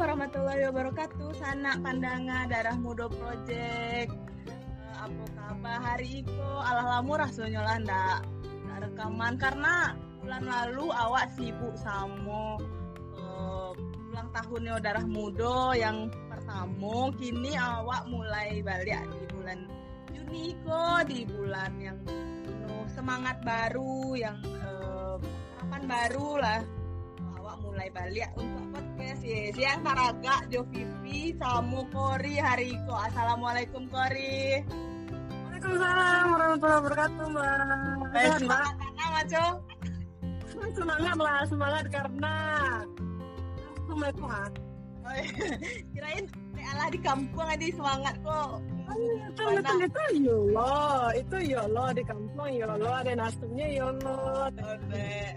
warahmatullahi wabarakatuh. Sana pandangan darah muda project. Uh, apa kabar hari itu? Allah lamu rasanya ndak rekaman karena bulan lalu awak sibuk sama uh, ulang tahunnya darah muda yang pertama. Kini awak mulai balik di bulan Juni kok di bulan yang penuh semangat baru yang uh, harapan baru lah mulai balik untuk podcast ya. Siang Taraga, Jo Vivi, Samu Kori, Hariko. Assalamualaikum Kori. Waalaikumsalam warahmatullahi wabarakatuh Mbak. Eh, semangat karena Maco? Semangat lah, semangat karena aku mulai kuat. Oh, iya. Kirain Allah di kampung aja semangat kok. Itu itu itu yolo, itu yolo di kampung yolo ada nasumnya yolo.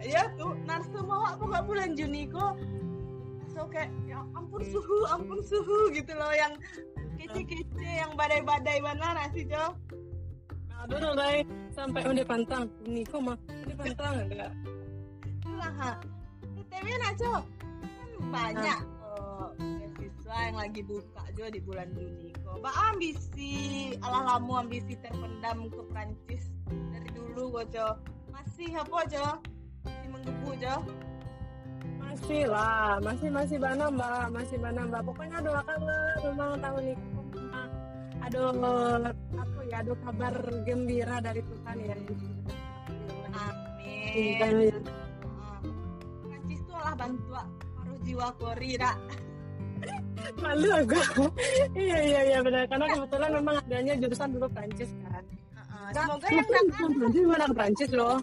Ya tuh nasum awak kok gak bulan Juni kok. So kayak ya ampun suhu, ampun suhu gitu loh yang kece-kece yang badai-badai mana nasi Jo. Aduh dong sampai udah pantang. Ini kok mah udah pantang enggak? Itulah ha. TTW Naco kan banyak beasiswa yang lagi buka juga di bulan Juni kok. Ba ambisi ala lamu ambisi terpendam ke Prancis dari dulu kok Jo. Masih apa Jo? Masih menggebu Jo? Masih lah, masih masih mana mbak, masih mana mbak. Pokoknya doakan lah memang tahun ini ada apa ya ada kabar gembira dari Tuhan ya. Amin. Prancis tuh lah bantuan paruh jiwa Kori dak malu aku. Iya iya iya benar. Karena kebetulan memang adanya jurusan dulu Prancis kan. Uh, semoga yang Prancis mana Prancis loh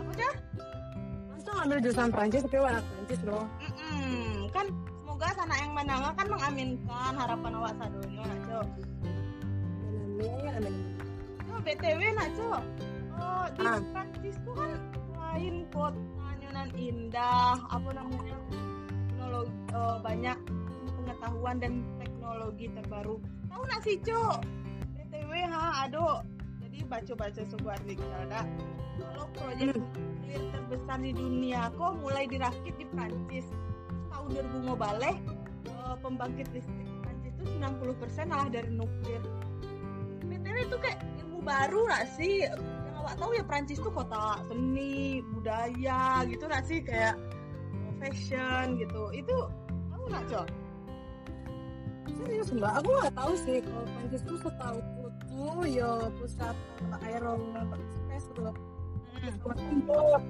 apa dah langsung ambil jurusan Prancis tapi anak Prancis loh mm -mm. kan semoga sana yang menang kan mengaminkan harapan awak sadonya naco amin amin. Oh, btw naco oh di ah. Prancis tuh kan lain kotanya nan indah apa namanya teknologi oh, banyak pengetahuan dan teknologi terbaru. Tahu nggak sih, Cok? BTW ha, aduh. Jadi baca-baca sebuah artikel ada kalau proyek nuklir terbesar di dunia kok mulai dirakit di Prancis. Tahun 2000 balik uh, pembangkit listrik Prancis itu 90% malah dari nuklir. BTW itu kayak ilmu baru nggak sih? Yang awak tahu ya Prancis tuh kota seni, budaya gitu nggak sih kayak fashion gitu. Itu tahu nggak, Cok? Serius mbak. Aku nggak tahu sih kalau Prancis tuh setahu tuh ya pusat aerospace tuh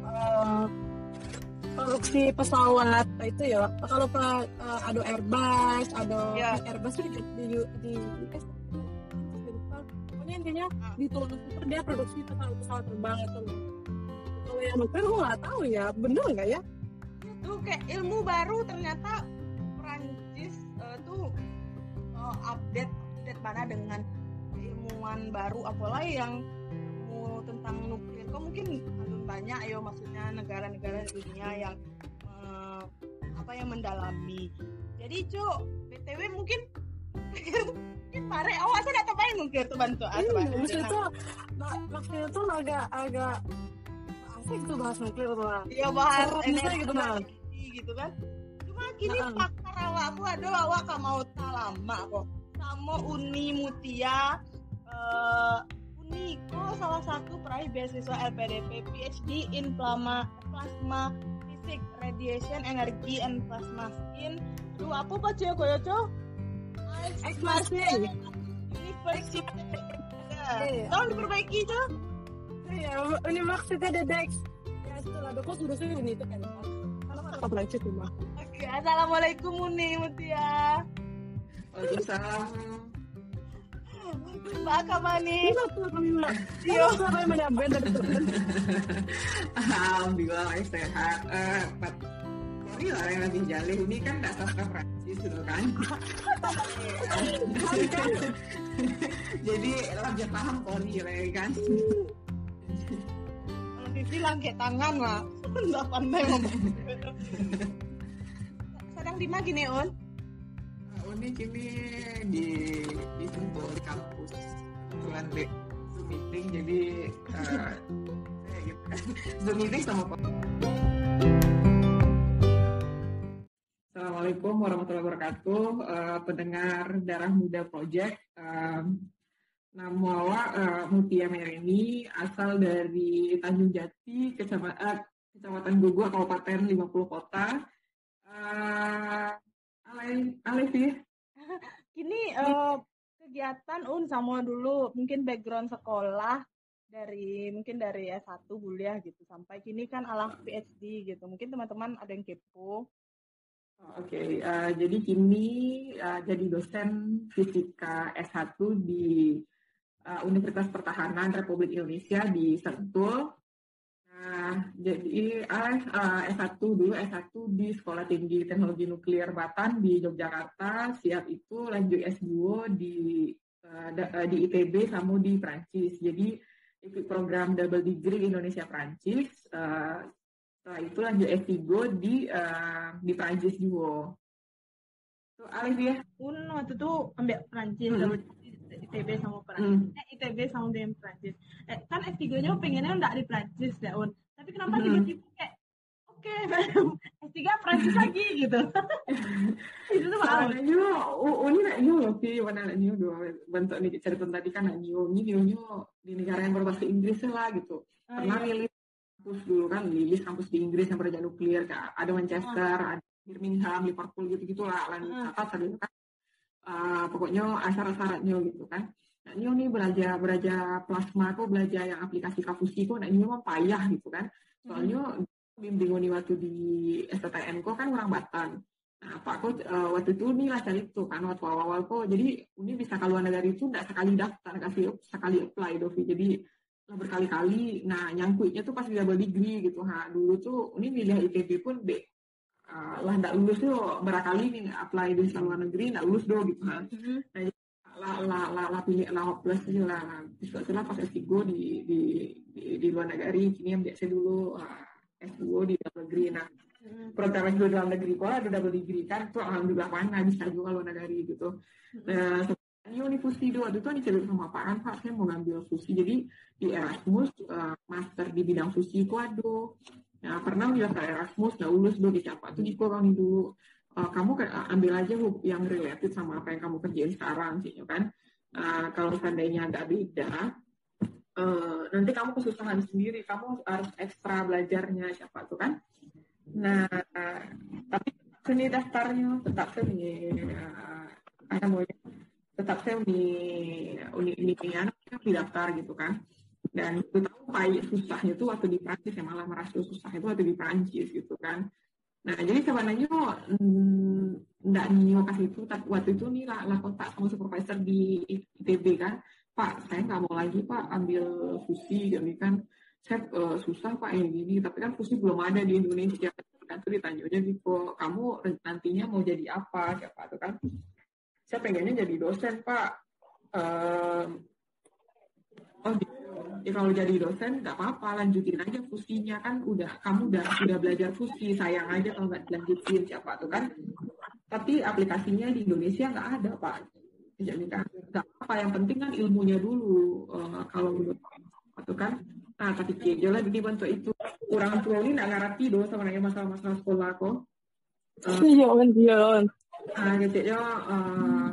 uh, produksi pesawat itu ya kalau uh, ada Airbus ada yeah. Airbus itu di di, di US pokoknya intinya di Kuala Lumpur dia produksi pesawat pesawat terbang itu loh. Kalau yang nuklir aku nggak tahu ya bener nggak ya? Itu kayak ilmu baru ternyata update update mana dengan ilmuwan baru apalagi yang ilmu tentang nuklir. Kok mungkin belum banyak ya maksudnya negara-negara dunia yang uh, apa yang mendalami. Jadi cuk btw mungkin mungkin pare awak oh, saya tak nuklir tuh bantu atau bantu maksudnya tuh maksudnya tuh agak agak asik tuh bahas nuklir tuh iya bahas energi gitu, gitu kan. Cuma kini nah, pakar awak aku ada awak gak mau lama kok. Sama Uni Mutia uh, Uniko salah satu peraih beasiswa LPDP PhD in plasma plasma physics radiation energy and plasma skin. Duh, apa baca ya koyo co University. University Tolong diperbaiki co Iya, Universitas de Dex. Ya, setelah kok jurusan ini itu kan Apa belajar rumah Oke, Assalamualaikum Uni Mutia Waalaikumsalam. Mbak Kamani. Iya, menyampai dari Alhamdulillah sehat. Eh, Sorry lah yang lagi jalih ini kan sastra Prancis gitu kan. Jadi lanjut paham Kori lah kan. Vivi langkah tangan lah. Nggak pandai ngomong. Sedang di mana gini, On? ini kini di di Sentul di kampus kebetulan di Zoom meeting jadi uh, Zoom meeting sama Pak Assalamualaikum warahmatullahi wabarakatuh. Uh, pendengar Darah Muda Project. Um, nama awak uh, Mutia Mereni, asal dari Tanjung Jati, Kecamatan, uh, Kecamatan Guguk, Kabupaten 50 Kota. Uh, alay, alay sih. Kini uh, kegiatan Un sama dulu, mungkin background sekolah dari mungkin dari S1 kuliah gitu sampai kini kan alah PhD gitu. Mungkin teman-teman ada yang kepo Oke, okay, uh, eh, jadi kini uh, jadi dosen fisika S1 di uh, Universitas Pertahanan Republik Indonesia di Sentul. Nah, jadi uh, S1 dulu S1 di Sekolah Tinggi Teknologi Nuklir Batan di Yogyakarta. Siap itu lanjut S2 di uh, di ITB sama di Prancis. Jadi ikut program double degree Indonesia Prancis. Uh, setelah itu lanjut S3 di uh, di Prancis juga. Tuh Alif ya. Pun waktu itu ambil Prancis hmm. ITB sama Prancis. Hmm. Eh, ITB sama dengan Prancis. Eh, kan S3-nya pengennya enggak di Prancis ya, Un. Tapi kenapa hmm. tiba-tiba kayak oke, okay, S3 Prancis lagi gitu. itu tuh malah. Nyu, ini nak nyu sih, mana nak nyu dua bentuk nih cerita tadi kan nak nyu, nyu nyu di negara yang berbahasa Inggris lah gitu. Oh, Pernah iya kampus dulu kan Lilis kampus di Inggris yang kerja nuklir ada Manchester uh. ada Birmingham Liverpool gitu gitulah lain uh. apa tadi kan uh, pokoknya asal-asarannya gitu kan nah ini nih belajar belajar plasma kok belajar yang aplikasi kafusi kok nah ini mah payah gitu kan soalnya hmm. bimbing nih waktu di STTN kok kan orang Batan Nah, Pak kok uh, waktu itu nih lah cari itu kan waktu awal-awal kok jadi ini bisa keluar negara itu tidak sekali daftar kasih sekali apply Dovi jadi berkali-kali. Nah, nyangkutnya tuh pas double degree gitu. Ha, dulu tuh ini milih ITB pun B. Uh, lah nggak lulus tuh berkali nih apply di luar negeri nggak lulus dong gitu kan. Mm-hmm. Nah, lah lah lah lah pilih lah plus aja lah. Terus setelah pas S3 di di di, di luar negeri, kini yang biasa dulu uh, S2 di dalam negeri. Nah, mm-hmm. program S2 dalam negeri kok ada double degree kan tuh alhamdulillah mana bisa juga luar negeri gitu. Nah, Iya nih fusi dua itu kan dicerita sama Pak kan Pak saya mau ngambil fusi jadi di Erasmus uh, master di bidang fusi itu ada nah pernah ke Erasmus nggak lulus dulu siapa tuh di orang dulu uh, kamu kayak ambil aja yang related sama apa yang kamu kerjain sekarang sih ya kan uh, kalau seandainya nggak beda uh, nanti kamu kesusahan sendiri kamu harus ekstra belajarnya siapa tuh kan nah uh, tapi seni daftarnya tetap seni uh, ada mau tetap saya uni uni uni anaknya daftar gitu kan dan itu tahu payah susahnya itu waktu di Prancis ya malah merasa susah itu waktu di Prancis gitu kan. Nah jadi sebenarnya nggak mm, nyo kasih itu tapi waktu itu nih lah, lah kontak sama supervisor di ITB kan. Pak saya nggak mau lagi pak ambil fusi gitu kan. Saya uh, susah pak ini gini. Tapi kan fusi belum ada di Indonesia. Kan tuh ditanya gitu kamu nantinya mau jadi apa? Siapa tuh kan. Saya pengennya jadi dosen pak. Um, oh. Ya kalau jadi dosen nggak apa-apa lanjutin aja fusinya. Kan udah kamu udah udah belajar fusi sayang aja kalau nggak dilanjutin siapa tuh kan? Tapi aplikasinya di Indonesia nggak ada pak. Jadi kan nggak apa yang penting kan ilmunya dulu uh, kalau menurut atau kan? Nah tapi aja lah dibantu itu. Orang tua ini nggak ngerti dong sama masalah-masalah sekolah kok uh, iya iya uh, gitu ya uh,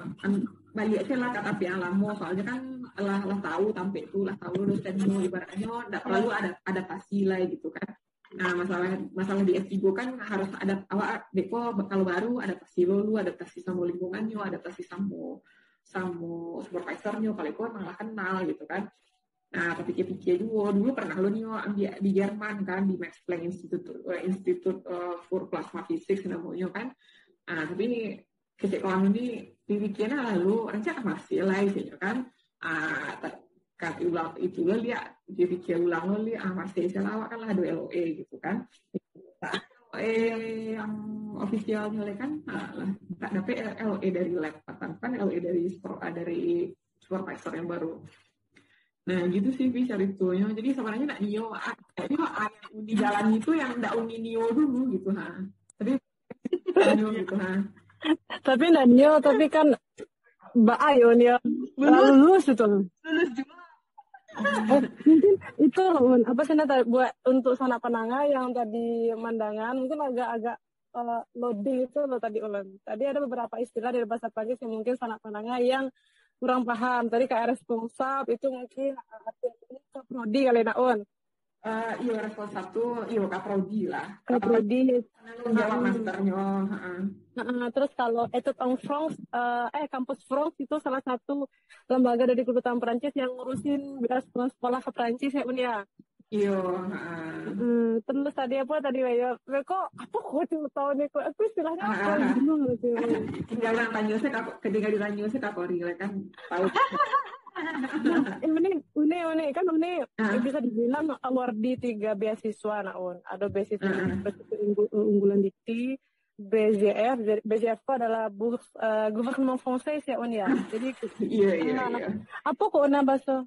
balik lah kata lama soalnya kan lah lah tahu tampil itu lah tahu dosennya ibaratnya tidak perlu ada adaptasi lah gitu kan. Nah masalah masalah di S3 kan harus ada awak deko kalau baru adaptasi lo lu adaptasi sama lingkungannya adaptasi sama sama supervisornya kalau kau malah kenal gitu kan. Nah tapi pikir-pikir juga dulu pernah lo nih ambil di Jerman kan di Max Planck Institute uh, Institute uh, for Plasma Physics namanya kan. Nah, tapi kamu ini dipikirnya lalu rencana masih lah itu kan. Ah, kan ulang itu lo lihat. Dipikir ulang lo lihat. Ah masih selawat kan lah ada LOE gitu kan. LOE yang ofisialnya kan? Nah, lah. Tak dapat LOE dari lab. Kan LOE dari ah, dari supervisor yang baru. Nah gitu sih bisa itu Jadi sebenarnya nak Nio, kayaknya di jalan itu yang ndak uni Nio dulu gitu ha. Tapi gitu tapi Nanyo tapi kan Mbak Ayo nih ya lulus itu lulus juga eh, mungkin itu apa sih nata buat untuk sana penanga yang tadi mandangan mungkin agak-agak uh, loading itu loh tadi ulang. Tadi ada beberapa istilah dari bahasa Prancis yang mungkin sanak penengah yang kurang paham. Tadi kayak responsab itu mungkin artinya prodi kali naon. Uh, iya responsab tuh iya kaprodi lah. Kaprodi. Jawab masternya. Uh, terus kalau itu en France, uh, eh kampus France itu salah satu lembaga dari kedutaan Perancis yang ngurusin beras sekolah ke Perancis ya Unia. Iya. Hmm, terus tadi apa tadi ya? Kok apa kok cuma tahu nih kok aku istilahnya apa gitu. Tinggal orang tanya saya ketika ditanya saya kapori kan tahu. ini ini ini kan ini uh. bisa dibilang award di tiga beasiswa naon ada beasiswa uh. unggulan dikti BGF BGF itu adalah bourse uh, gouvernement français ya on ya. Jadi iya iya iya. apa kok ona bahasa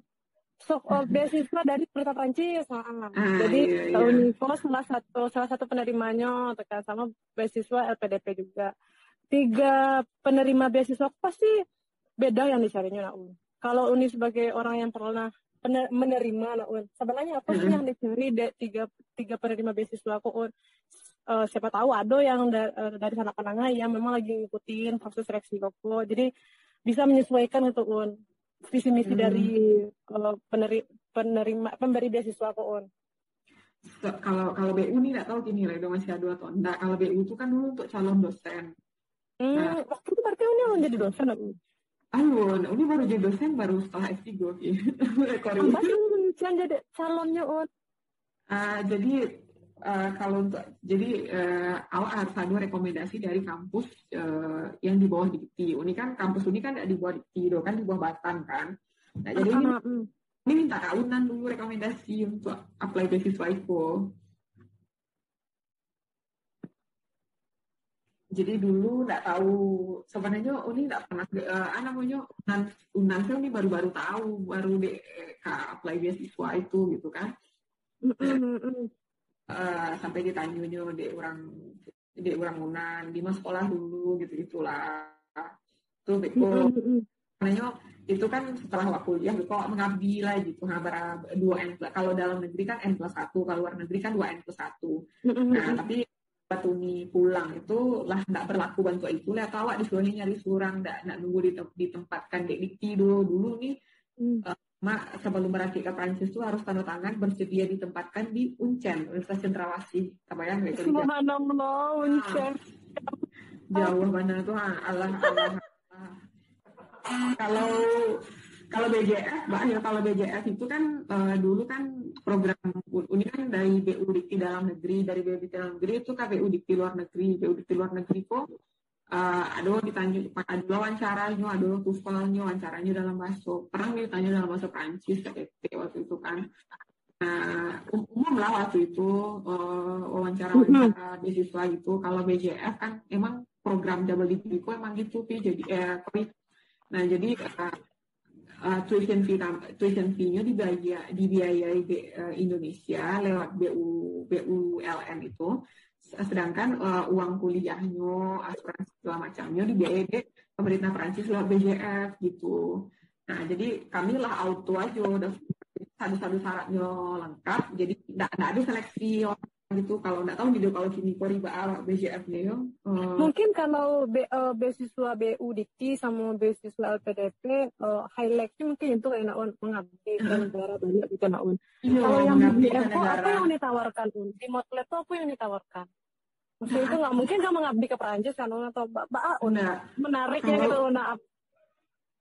so, oh, beasiswa dari pemerintah Prancis nah, ah, jadi iya, iya. Univo salah satu salah satu penerimanya tekan sama beasiswa LPDP juga. Tiga penerima beasiswa pasti beda yang dicarinya nah, kalau Uni sebagai orang yang pernah menerima nah, Un, sebenarnya apa sih yang dicari de, tiga tiga penerima beasiswa aku Un? Uh, siapa tahu ada yang da, uh, dari sana penengah yang memang lagi ngikutin proses seleksi koko jadi bisa menyesuaikan itu Un visi misi hmm. dari uh, peneri, penerima pemberi beasiswa kok On kalau kalau BU nih nggak tahu gini lah masih ada atau enggak. Kalau BU itu kan dulu untuk calon dosen. Hmm, nah, waktu itu berarti Uni jadi dosen aku Alun, Uni baru jadi dosen baru setelah S3 gitu. Apa jadi calonnya On? Uh, jadi uh, kalau untuk jadi uh, awal harus ada rekomendasi dari kampus uh, yang di bawah Dikti. Uni kan kampus Uni kan di bawah Dikti, do kan di bawah Batan kan. Nah jadi ini, ini minta kaunan dulu rekomendasi untuk apply beasiswa itu. Jadi dulu nggak tahu. Sebenarnya Uni nggak pernah uh, namanya unan unan Uni baru-baru tahu baru deh apply beasiswa itu gitu kan. Uh, sampai ditanyunya di orang di orang unan di mas sekolah dulu gitu gitulah. Tuh beko makanya itu kan setelah waktu kuliah kok mengabdi lah gitu nah dua n kalau dalam negeri kan n plus satu kalau luar negeri kan dua n plus satu. Nah tapi waktu ini pulang itu lah tidak berlaku bantu itu lah tahu disuruhnya nyari surang tidak tidak nunggu ditempatkan di dikti dulu dulu nih uh, Mak, sebelum berangkat ke Prancis tuh harus tanda tangan bersedia ditempatkan di Uncen, Universitas Cendrawasih. Kebayang nggak itu? Subhanallah, Uncen. Jauh mana tuh, ah, Allah, Allah. kalau kalau BJF, Mbak ya kalau BJF itu kan uh, dulu kan program Uni kan dari BU Dikti dalam negeri, dari BU Dikti dalam negeri itu KBU Dikti luar negeri, BU Dikti luar negeri kok uh, ada ditanya ada wawancaranya ada tuvalnya wawancaranya dalam bahasa pernah ditanya dalam bahasa Prancis KTP waktu itu kan? Nah umum lah waktu itu uh, wawancara wawancara beasiswa gitu. Kalau BJF kan emang program double degree kok emang gitu sih jadi eh nah jadi uh, uh, tuition fee tuition fee-nya dibiayai dibiayai di uh, Indonesia lewat BU BULN itu. Sedangkan uh, uang kuliahnya asuransi segala macamnya dibiayai di pemerintah Prancis lewat BJF gitu. Nah jadi kami lah auto aja udah satu-satu syaratnya lengkap. Jadi tidak ada seleksi orang gitu. Kalau nggak tahu video kalau sini kori riba BJF ya uh, mungkin kalau be, uh, beasiswa BU Dikti sama beasiswa LPDP uh, highlightnya mungkin itu enak mengabdi ke negara banyak gitu nak iya, kalau yang BJF apa yang ditawarkan un di Motlet apa yang ditawarkan? Maksudnya itu nggak mungkin kamu ngabdi ke Perancis kan atau mbak Una menarik ya gitu Una.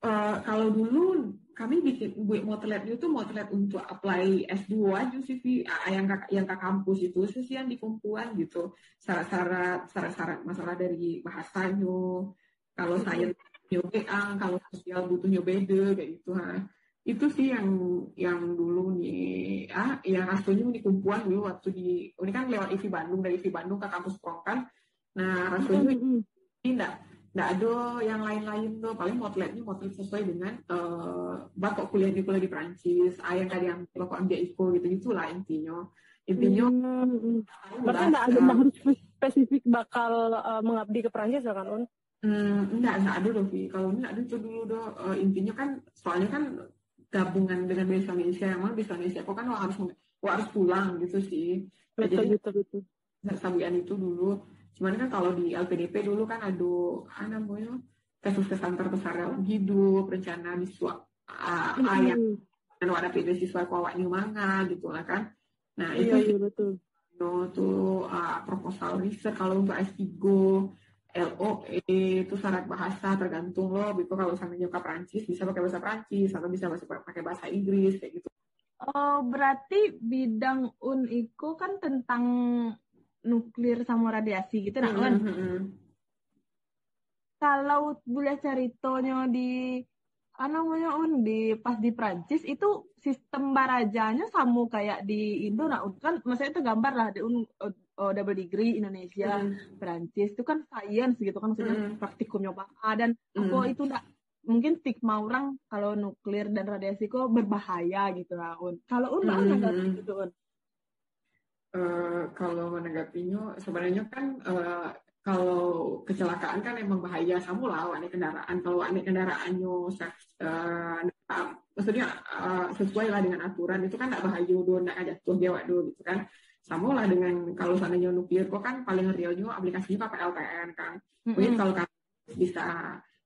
Uh, kalau dulu kami bikin buat motlet itu motlet untuk apply S2 aja sih yang ke, yang ke kampus itu sih yang dikumpulan gitu. Syarat-syarat syarat-syarat masalah dari bahasanya kalau saya nyoba kalau sosial butuh beda kayak gitu ha. Itu sih yang yang dulu nih ah yang aslinya di kumpulan dulu waktu di ini kan lewat IVI Bandung dari IVI Bandung ke kampus Prongkan nah rasanya ini enggak ada yang lain-lain tuh. Paling motletnya motlet sesuai dengan uh, bapak kuliah di kuliah di Prancis ayah tadi yang bapak ambil IPO gitu gitulah intinya. Intinya hmm. berarti enggak ada harus spesifik bakal uh, mengabdi ke Prancis ya kan Un? Hmm, enggak, enggak ada dong, Kalau ini ada tuh dulu dong. Uh, intinya kan, soalnya kan gabungan dengan bahasa Indonesia yang mana bahasa Indonesia kok kan harus harus pulang gitu sih. Betul, jadi betul betul. sabian itu dulu cuman kan kalau di LPDP dulu kan ada apa namanya kesuksesan terbesar dalam hidup rencana biswa uh, mm -hmm. yang ada siswa kuawak new manga gitu lah kan. Nah iya, itu iya, betul. no tuh uh, proposal riset kalau untuk S3 LOE itu syarat bahasa tergantung lo itu kalau sama nyokap Prancis bisa pakai bahasa Prancis atau bisa pakai bahasa Inggris kayak gitu. Oh, berarti bidang UNIKO kan tentang nuklir sama radiasi gitu nah kan? Kalau boleh ceritanya di apa namanya un di pas di Prancis itu sistem barajanya sama kayak di Indo nah kan maksudnya itu gambar lah di un oh, double degree Indonesia mm. Prancis itu kan science gitu kan maksudnya mm. praktikumnya apa dan mm. apa itu enggak mungkin stigma orang kalau nuklir dan radiasi kok berbahaya gitu lah un kalau un mm -hmm. gitu un uh, kalau menanggapinya sebenarnya kan uh, kalau kecelakaan kan emang bahaya. Sama lah wanita kendaraan. Kalau wanita kendaraannya uh, maksudnya uh, sesuai lah dengan aturan itu kan tidak bahaya dulu tidak aja tuh dia waktu gitu kan. Sama lah dengan kalau seandainya nuklir kok kan paling realnya aplikasinya pakai LPN kan. Mungkin mm -hmm. kalau kan bisa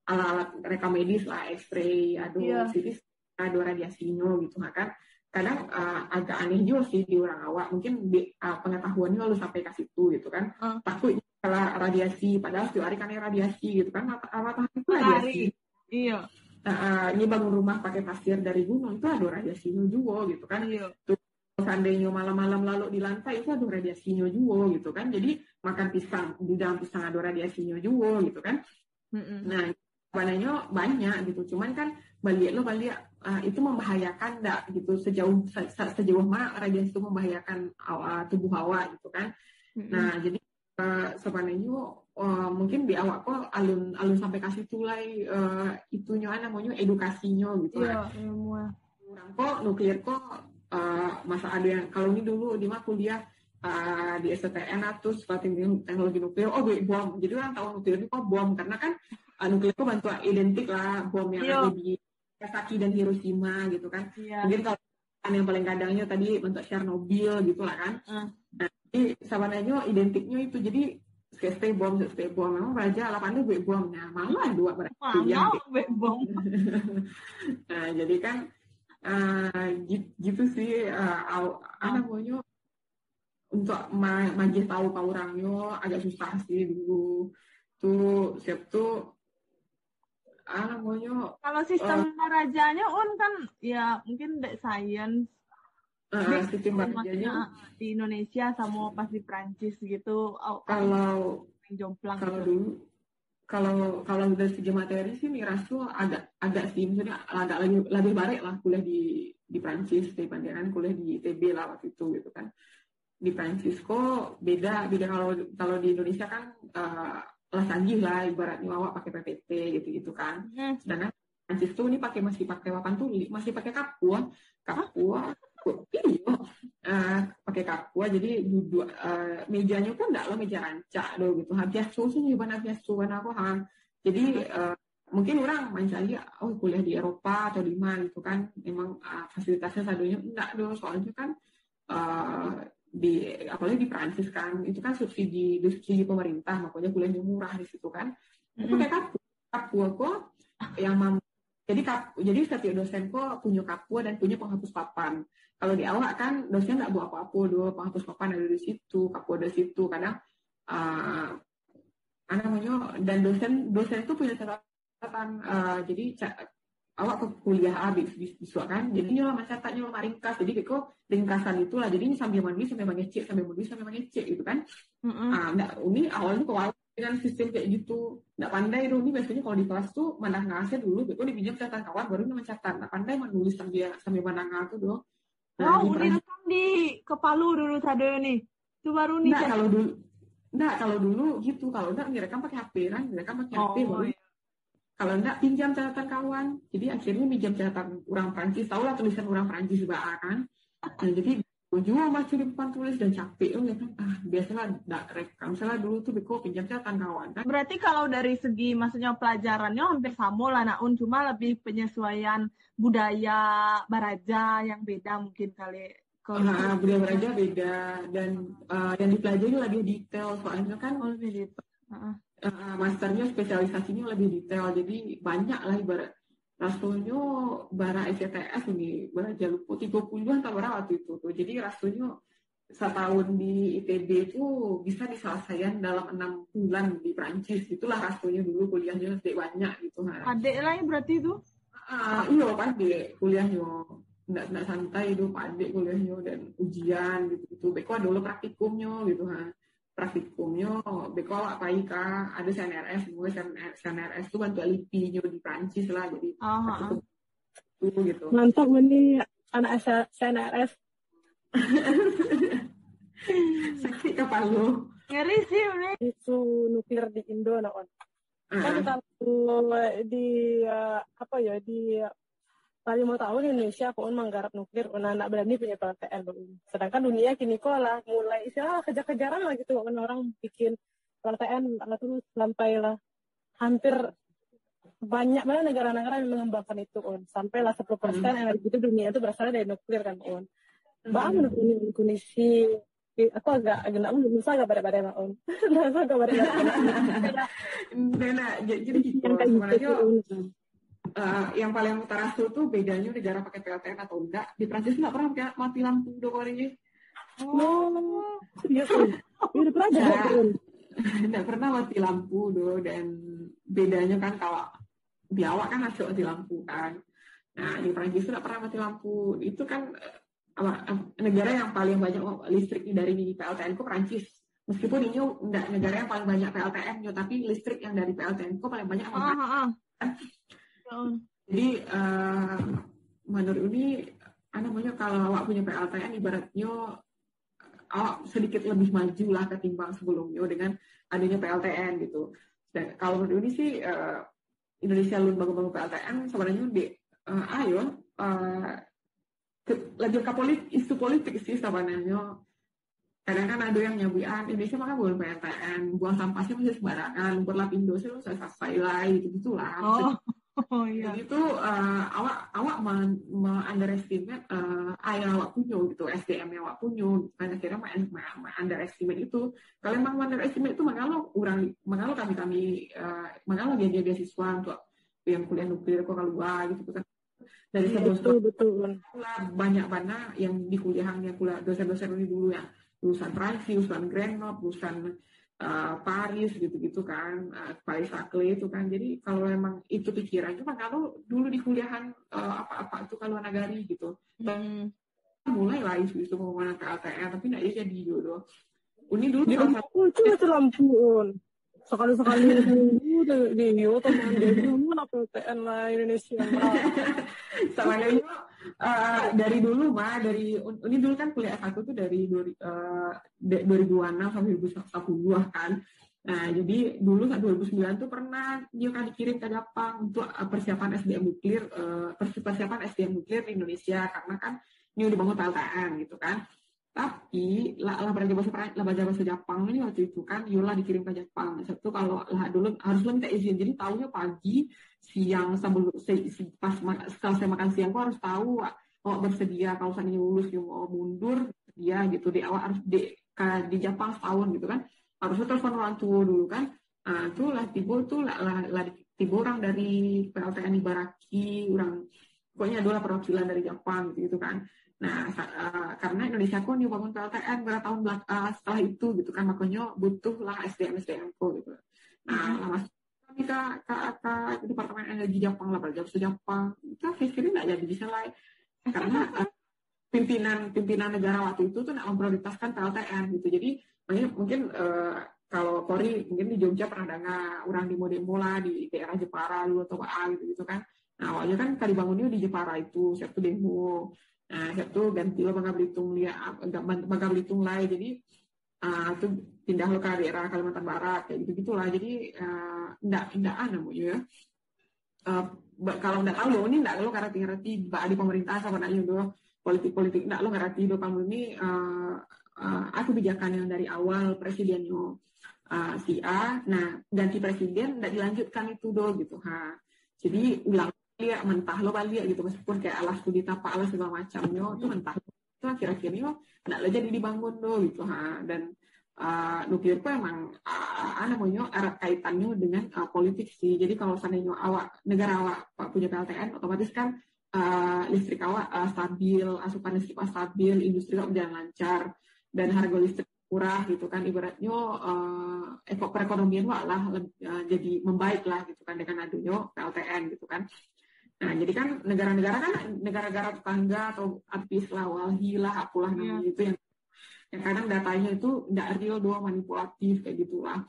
alat-alat rekam medis lah X-ray aduh yeah. CT ada radiasinya gitu kan kadang uh, agak aneh juga sih di orang awak. Mungkin di, uh, pengetahuannya lalu sampai ke situ gitu kan. Uh. takut kalau radiasi padahal setiap hari kan radiasi gitu kan. Mata mata itu radiasi. Iya. Uh, ini bangun rumah pakai pasir dari gunung itu ada radiasinya juga gitu kan. Iya. tuh seandainya malam-malam lalu di lantai itu ada radiasinya juga gitu kan. Jadi makan pisang di dalam pisang ada radiasinya juga gitu kan. Mm -mm. nah warnanya banyak gitu. Cuman kan balik lo balik uh, itu membahayakan enggak gitu? Sejauh se, sejauh mana radiasi itu membahayakan uh, tubuh hawa gitu kan? Mm-hmm. nah jadi uh, sebenarnya uh, mungkin di awal kok alun alun sampai kasih tulai uh, itunya namanya edukasinya gitu kan. yeah, orang kok nuklir kok uh, masa ada yang kalau ini dulu di mah kuliah uh, di STN atau teknologi nuklir oh bom. Jadi orang tahu nuklir itu kok bom karena kan uh, nuklir itu bantu identik lah bom yang Yo. ada di Nagasaki dan Hiroshima gitu kan. Yeah. Mungkin kalau yang paling kadangnya tadi bentuk Chernobyl gitu lah kan. Uh. Nah, jadi sebenarnya identiknya itu jadi stay bom, stay bom. Memang raja delapan itu bomnya, malah dua berarti. yang bom. nah, jadi kan uh, gitu, gitu sih uh, apa namanya untuk ma majis tahu kau orangnya agak susah sih dulu tuh siap tuh ah kalau sistem uh, rajanya on kan ya mungkin dek science. Uh, sistem rajanya. di Indonesia sama pas di Prancis gitu kalau jomplang kalau gitu. dulu kalau kalau dari segi materi sih miras tuh agak agak sih. Maksudnya agak lebih lebih baik lah kuliah di di Prancis dibandingkan kuliah di ITB lah waktu itu gitu kan. Di Prancis kok beda beda kalau kalau di Indonesia kan uh, lah canggih lah ibaratnya awak pakai PPT gitu-gitu kan. Hmm. Sedangkan Prancis tuh ini pakai masih pakai papan tulis, masih pakai kapua, kapua, iya, uh, pakai kapua jadi duduk uh, mejanya pun enggak lo meja rancak do gitu. Habis susu nih bana habis susu aku ha. Jadi uh, mungkin orang mencari oh kuliah di Eropa atau di mana gitu kan memang uh, fasilitasnya sadonya enggak do soalnya kan uh, di apalagi di Prancis kan itu kan subsidi subsidi pemerintah makanya kuliahnya murah di situ kan mm-hmm. itu kayak aku yang mam jadi kap, jadi setiap dosen kok punya kapu dan punya penghapus papan kalau di awal kan dosen nggak buat apa-apa dua penghapus papan ada di situ kapu ada di situ kadang uh, namanya dan dosen dosen itu punya catatan uh, jadi awak ke kuliah habis bisa kan? Jadi nyoba mencatat nyoba ringkas jadi kok ringkasan itulah. Jadi sambil mandi sambil mengecek sambil mandi sambil mengecek gitu kan? Mm-hmm. ah enggak ini awalnya kok dengan sistem kayak gitu. Nggak pandai dong ini biasanya kalau di kelas tuh mana ngasih dulu beko dipinjam catatan kawan baru mencatat. Nggak pandai menulis sambil sambil mana tuh dong nah, oh udah rekam di kepalu dulu tadi nih itu baru nih nggak kalau dulu nggak kalau dulu gitu. Kalau enggak direkam pakai HP kan? Direkam pakai oh, HP baru iya kalau enggak pinjam catatan kawan. Jadi akhirnya pinjam catatan orang Prancis. Tahu lah tulisan orang Prancis juga kan? Nah, jadi ujung masih di depan tulis dan capek. Oh ya kan ah biasalah enggak rekam salah dulu tuh beko pinjam catatan kawan kan? Berarti kalau dari segi maksudnya pelajarannya hampir sama lah naun. Cuma lebih penyesuaian budaya baraja yang beda mungkin kali. Uh, budaya beraja beda. Dan uh, yang dipelajari lebih detail. Soalnya kan oh, lebih detail. Uh, uh, masternya spesialisasinya lebih detail jadi banyak lah ibarat. Rasanya bara SCTS ini bara jalupo tiga puluh atau berapa waktu itu tuh. Jadi rasanya setahun di ITB itu bisa diselesaikan dalam enam bulan di Prancis itulah rasanya dulu kuliahnya sedikit banyak gitu kan adek lah ya berarti itu? Ah iya pandai kuliahnya. Nggak nggak santai itu pandai kuliahnya dan ujian gitu gitu beko dulu praktikumnya gitu ha praktikumnya beko awak paika ada CNRS gue CNRS itu bantu LIPI di Prancis lah jadi uh -huh. itu gitu mantap ini anak CNRS Seksi kepala lu. Ngeri sih, Une. Isu nuklir di Indo, nah, on. Uh. Kan kalau di, uh, apa ya, di tadi mau tahu di Indonesia pun menggarap nuklir? Anak berani punya PLTN sedangkan dunia kini kok lah mulai istilah kejar-kejaran lah gitu. Orang bikin PLTN terus sampai lah hampir banyak mana negara-negara yang mengembangkan itu on sampai lah 10 persen hmm. energi itu dunia itu berasal dari nuklir kan on banget ini kondisi aku agak agak nak bisa agak pada pada on nasa agak pada nah jadi gitu sebenarnya uh, yang paling utara itu bedanya negara pakai PLTN atau enggak. Di Prancis nggak pernah pakai mati lampu dua kali oh. Iya udah pernah nggak pernah mati lampu do dan bedanya kan kalau di awak kan hasil mati lampu kan. Nah di Prancis nggak pernah mati lampu. Itu kan negara yang paling banyak listrik dari PLTN ku Prancis. Meskipun ini enggak negara yang paling banyak PLTN, tapi listrik yang dari PLTN ku paling banyak. Oh. Jadi uh, menurut ini, namanya kalau awak punya PLTN ibaratnya awak sedikit lebih maju lah ketimbang sebelumnya dengan adanya PLTN gitu. Dan kalau menurut ini sih uh, Indonesia lu bangun-bangun PLTN sebenarnya di uh, ayo uh, lagi ke politik isu politik sih sebenarnya kadang kan ada yang nyabuan Indonesia makan buang PLTN buang sampahnya masih sembarangan berlapin dosa lu saya selesai lah gitu gitulah oh. Oh iya. Jadi itu uh, awak awak men, me underestimate uh, ayah awak punya gitu SDM yang awak punya kan akhirnya me, me, me underestimate itu. Kalau emang underestimate itu makanya orang makanya kami kami uh, makanya dia dia beasiswa untuk yang kuliah nuklir kok keluar gitu kan. Dari iya, sebelum betul, betul. banyak banyak yang di kuliahan yang kuliah dosen-dosen ini dulu ya. Lulusan Prancis, lulusan Grenoble, lulusan uh, Paris gitu-gitu kan, uh, Paris Akle itu kan. Jadi kalau memang itu pikiran, cuma kalau dulu di kuliahan uh, apa-apa itu kalau nagari gitu, hmm. mulai lah isu-isu pembangunan KLTR, tapi nggak jadi jodoh. Uni dulu di lampu, cuma lampu sekali-sekali seminggu di New teman dia kamu apa PTN lah Indonesia sama ini uh, dari dulu mah dari ini dulu kan kuliah satu tuh dari uh, 2006 sampai 2010 kan. Nah jadi dulu saat 2009 tuh pernah dia kan dikirim ke Jepang untuk persiapan SDM nuklir uh, persiapan SDM nuklir di Indonesia karena kan ini udah bangun PLTN gitu kan tapi lah, lah belajar bahasa lah belajar bahasa Jepang ini waktu itu kan Yola dikirim ke Jepang. Satu kalau lah dulu harus lu minta izin. Jadi tahunya pagi siang sebelum pas setelah saya makan siang gua harus tahu mau bersedia kalau saya lulus mau mundur? Dia gitu di awal harus di di Jepang setahun gitu kan. Harusnya telepon orang tua dulu kan. Nah, tuh lah tiba tuh lah, lah, lah tiba orang dari PLTN Ibaraki orang pokoknya adalah perwakilan dari Jepang gitu, gitu kan Nah, uh, karena Indonesia new bangun PLTN beberapa tahun belak uh, setelah itu gitu kan makanya butuh lah SDM SDM ko gitu. Nah, lama kami ke, ke, ke, ke Departemen Energi Jepang lah belajar bahasa Jepang. Kita pikirnya nggak jadi bisa lah karena uh, pimpinan pimpinan negara waktu itu tuh nggak memprioritaskan PLTN gitu. Jadi mungkin, mungkin uh, kalau Kori mungkin di Jogja pernah dengar orang di demo lah di daerah Jepara dulu atau apa gitu gitu kan. Nah awalnya kan kali bangunnya di Jepara itu satu demo. Nah, itu ganti lo Bangka Belitung lihat Bangka Belitung lah. Jadi uh, itu pindah lo ke daerah Kalimantan Barat kayak gitu gitulah jadi uh, enggak enggak anu ya. Uh, kalau enggak tahu lo ini enggak lo karena ngerti. Di pemerintah sama nanya do politik politik enggak lo ngerti do kamu ini uh, uh, aku kebijakan yang dari awal presidennya uh, si A. Nah ganti presiden enggak dilanjutkan itu do gitu. Ha. Jadi ulang lihat mentah lo balik gitu. Meskipun kayak alas kudita apa alas segala macamnya itu mentah. Itu akhir-akhirnya tidak oh, jadi dibangun do gitu ha. Dan uh, nuklir itu emang uh, namanya erat kaitannya dengan uh, politik sih. Jadi kalau seandainya awak negara awak punya PLTN otomatis kan uh, listrik awak uh, stabil asupan listrik awak stabil industri awak berjalan lancar dan harga listrik murah gitu kan. Ibaratnya uh, perekonomian wak lah uh, jadi membaik lah gitu kan dengan adanya PLTN gitu kan Nah, jadi kan negara-negara kan negara-negara tetangga atau artis lah, walhi lah, apalah iya. namanya yeah. itu yang yang kadang datanya itu tidak real doang manipulatif kayak gitulah.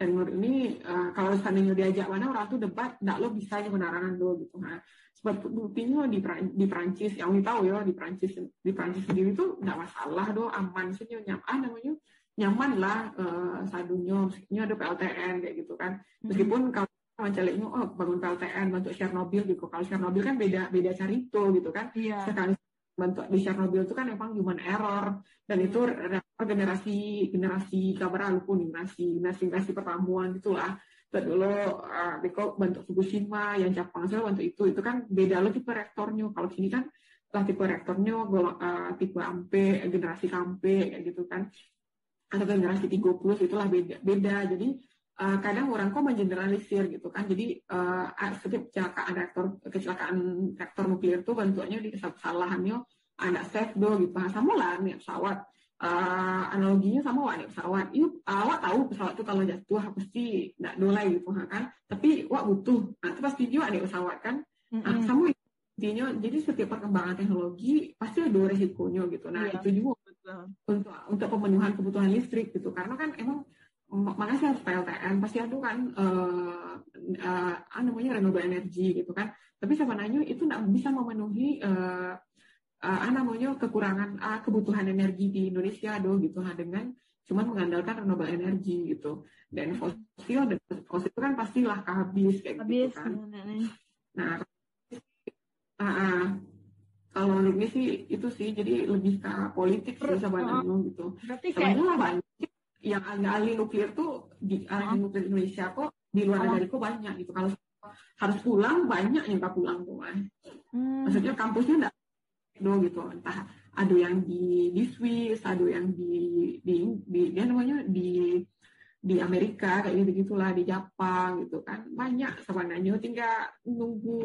Dan menurut ini uh, kalau seandainya diajak mana orang tuh debat, tidak lo bisa kebenaran do gitu. Nah, sebab buktinya di di Prancis, yang kita tahu ya di Prancis di Prancis sendiri itu tidak masalah do, aman sih nyaman ah, namanya nyaman lah uh, sadunya, maksudnya ada PLTN kayak gitu kan. Hmm. Meskipun kalau Mancaliknya oh bangun PLTN bentuk Chernobyl gitu. Kalau Chernobyl kan beda beda itu gitu kan. Iya. sekali bentuk di Chernobyl itu kan memang human error. Dan itu generasi generasi kabar pun generasi generasi generasi pertamuan gitulah. Terus dulu uh, Beko bentuk Fukushima yang Jepang saya bentuk itu. Itu kan beda loh tipe reaktornya. Kalau sini kan lah tipe reaktornya uh, tipe ampe generasi kampe kayak gitu kan. Atau generasi 30 itulah beda beda. Jadi uh, kadang orang kok mengeneralisir gitu kan. Jadi uh, setiap kecelakaan reaktor kecelakaan reaktor nuklir itu bentuknya di kesalahannya ada safe do gitu. Nah, sama lah nih pesawat. Uh, analoginya sama wak nih pesawat. Yuk, awak tahu pesawat itu kalau jatuh pasti tidak dolai gitu kan. Tapi wak butuh. Nah, itu pasti juga nih pesawat kan. Nah, mm -hmm. sama intinya jadi setiap perkembangan teknologi pasti ada resikonya gitu. Nah, iya. itu juga untuk untuk pemenuhan kebutuhan listrik gitu. Karena kan emang makanya saya harus PLTN pasti ada kan uh, uh, namanya renewable energy gitu kan. Tapi sebenarnya itu tidak bisa memenuhi uh, uh, namanya kekurangan uh, kebutuhan energi di Indonesia do gitu nah dengan cuma mengandalkan renewable energy gitu. Dan fosil dan fosil itu kan pastilah habis kayak gitu habis, gitu kan nah uh, uh, kalau ini sih itu sih. Jadi lebih ke politik sih sebenarnya gitu. Berarti kayak banyak yang ahli nuklir tuh di ahli nuklir Indonesia kok di luar negeri kok banyak gitu. Kalau harus pulang banyak yang tak pulang tuh hmm. maksudnya kampusnya enggak do gitu. Entah ada yang di di Swiss ada yang di di di dia namanya di di Amerika kayak gitu gitulah di Jepang gitu kan. Banyak sebenarnya. Tinggal nunggu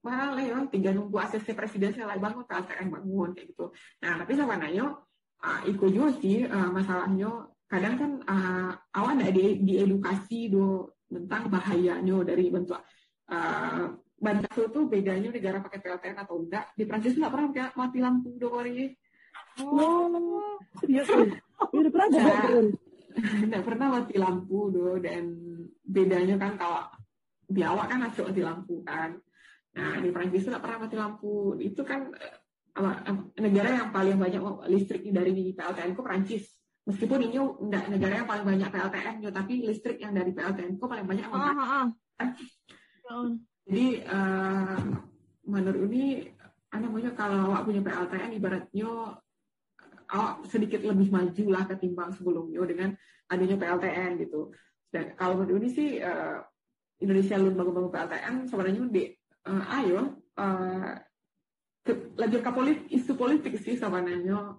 mahal ya tinggal nunggu ACC presidensial bangun KTM bangun kayak gitu. Nah tapi sebenarnya uh, ikut juga sih uh, masalahnya kadang kan uh, awak ada di, diedukasi do tentang bahayanya dari bentuk uh, Bantu itu bedanya negara pakai PLTN atau enggak. Di Prancis nggak pernah pakai mati lampu do hari. Oh, iya sih. Udah pernah Nggak pernah mati lampu do dan bedanya kan kalau di awak kan masuk mati lampu kan. Nah di Prancis nggak pernah mati lampu. Itu kan uh, negara yang paling banyak listrik dari PLTN itu Prancis meskipun ini enggak negara yang paling banyak PLTN tapi listrik yang dari PLTN kok paling banyak oh, oh, oh. jadi uh, menurut ini namanya kalau awak punya PLTN ibaratnya awak sedikit lebih maju lah ketimbang sebelumnya dengan adanya PLTN gitu. Dan kalau menurut ini sih uh, Indonesia lu bangun-bangun PLTN sebenarnya di uh, ayo uh, ke, lagi ke politik isu politik sih sebenarnya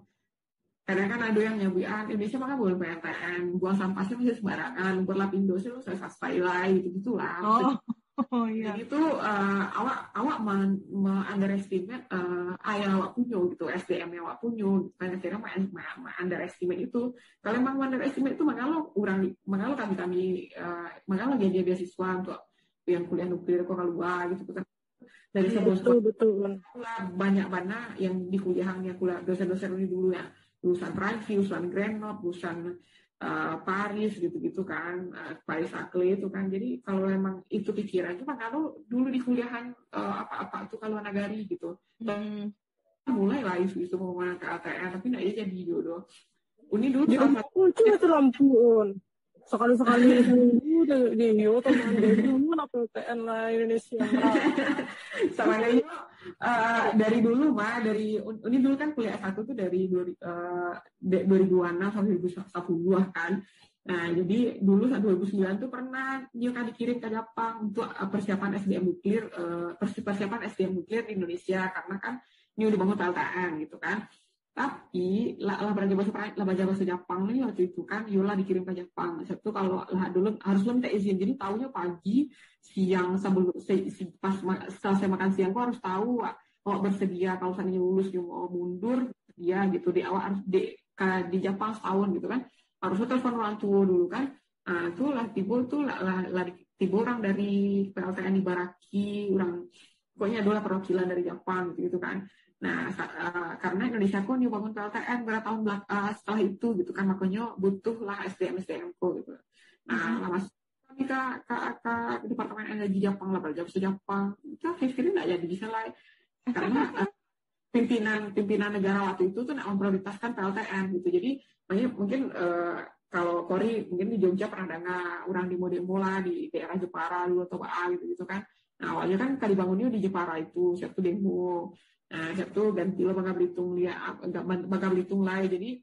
karena kan ada yang nyabuan Indonesia maka boleh PLTN buang sampahnya bisa sembarangan berlapindo sih lo saya lah gitu gitulah oh. Oh iya. Jadi itu uh, awak awak men, underestimate uh, ayah awak punya gitu, SDM yang awak punya. Karena kira mah ma, underestimate itu. Kalau emang underestimate itu maka lo kurang, maka lo kami kami uh, maka lo jadi beasiswa untuk yang kuliah nuklir kok keluar gitu kan. Dari iya, sebelum betul, betul. banyak banget yang di kuliahnya kuliah dosen-dosen ini dulu ya lulusan Prancis, lulusan Grenoble, lulusan uh, Paris gitu-gitu kan, uh, Paris Akle itu kan. Jadi kalau memang itu pikiran, cuma kalau dulu di kuliahan uh, apa-apa tuh kalau nagari gitu. Hmm. Mulai lah isu-isu pembangunan ke ATN, tapi nggak jadi jodoh. Uni dulu ya, salah satu. Itu lampu sekali-sekali seminggu di Hio teman dulu apa PTN lah Indonesia sama kayak uh, dari dulu mah dari ini dulu kan kuliah satu tuh dari uh, 2006 sampai 2010 kan. Nah jadi dulu saat 2009 tuh pernah kan dikirim ke Jepang untuk uh, persiapan SDM nuklir persiapan SDM nuklir di Indonesia karena kan ini udah bangun PLTN gitu kan. Tapi lah, bahasa lah bahasa Jepang nih waktu itu kan Yola dikirim ke Jepang. Itu kalau lah dulu harus lu minta izin jadi tahunya pagi siang sebelum si, si, pas selesai makan siang gua harus tahu kalau bersedia kalau seandainya lulus mau mundur dia gitu di awal harus di di Jepang setahun gitu kan harusnya telepon orang tua dulu kan nah itu lah tiba tuh lah, lah, lah tiba orang dari PLTN di Baraki orang pokoknya adalah perwakilan dari Jepang gitu, gitu kan Nah, uh, karena Indonesia pun new bangun PLTN beberapa tahun belak uh, setelah itu gitu kan makanya butuhlah SDM SDM ko gitu. Nah, mm-hmm. lama ke, ke Departemen Energi Jepang lah bahasa Jepang. Itu akhirnya nggak jadi bisa lah karena uh, pimpinan pimpinan negara waktu itu tuh memprioritaskan PLTN gitu. Jadi mungkin uh, kalau Kori mungkin di Jogja pernah dengar orang di demo lah di daerah Jepara dulu atau apa gitu gitu kan. Nah awalnya kan kali bangunnya di Jepara itu satu demo. Nah, itu ganti lo Bangka Belitung lihat Bangka Belitung lah jadi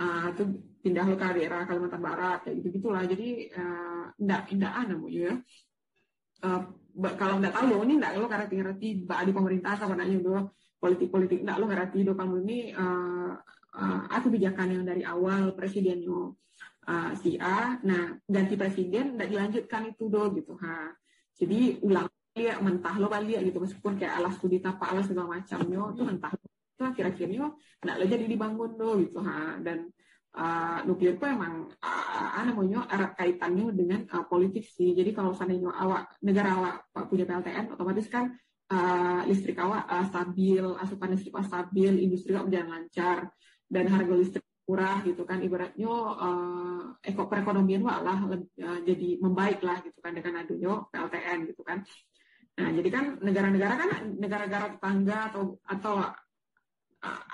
uh, itu pindah lo ke daerah Kalimantan Barat kayak gitu gitulah jadi uh, ndak ndak anu ya. Uh, kalau ndak tahu ini ndak lo karena ngerti. Di pemerintah sama nanya do politik politik ndak lo ngerti do kamu ini uh, uh, aku kebijakan yang dari awal presidennya uh, si A. Nah ganti presiden ndak dilanjutkan itu do gitu. Ha. Jadi ulang lihat mentah lo balik gitu. Meskipun kayak alas studi tapak alas segala macamnya itu mentah itu akhir-akhirnya nggak lo jadi dibangun lo gitu ha. Dan uh, nuklir itu emang uh, namanya erat kaitannya dengan uh, politik sih. Jadi kalau seandainya awak negara awak punya PLTN otomatis kan uh, listrik awak uh, stabil asupan listrik awak stabil industri awak berjalan lancar dan harga listrik murah gitu kan. Ibaratnya uh, eko perekonomian wak lah uh, jadi membaik lah gitu kan dengan adanya PLTN gitu kan. Nah, jadi kan negara-negara kan negara-negara tetangga atau atau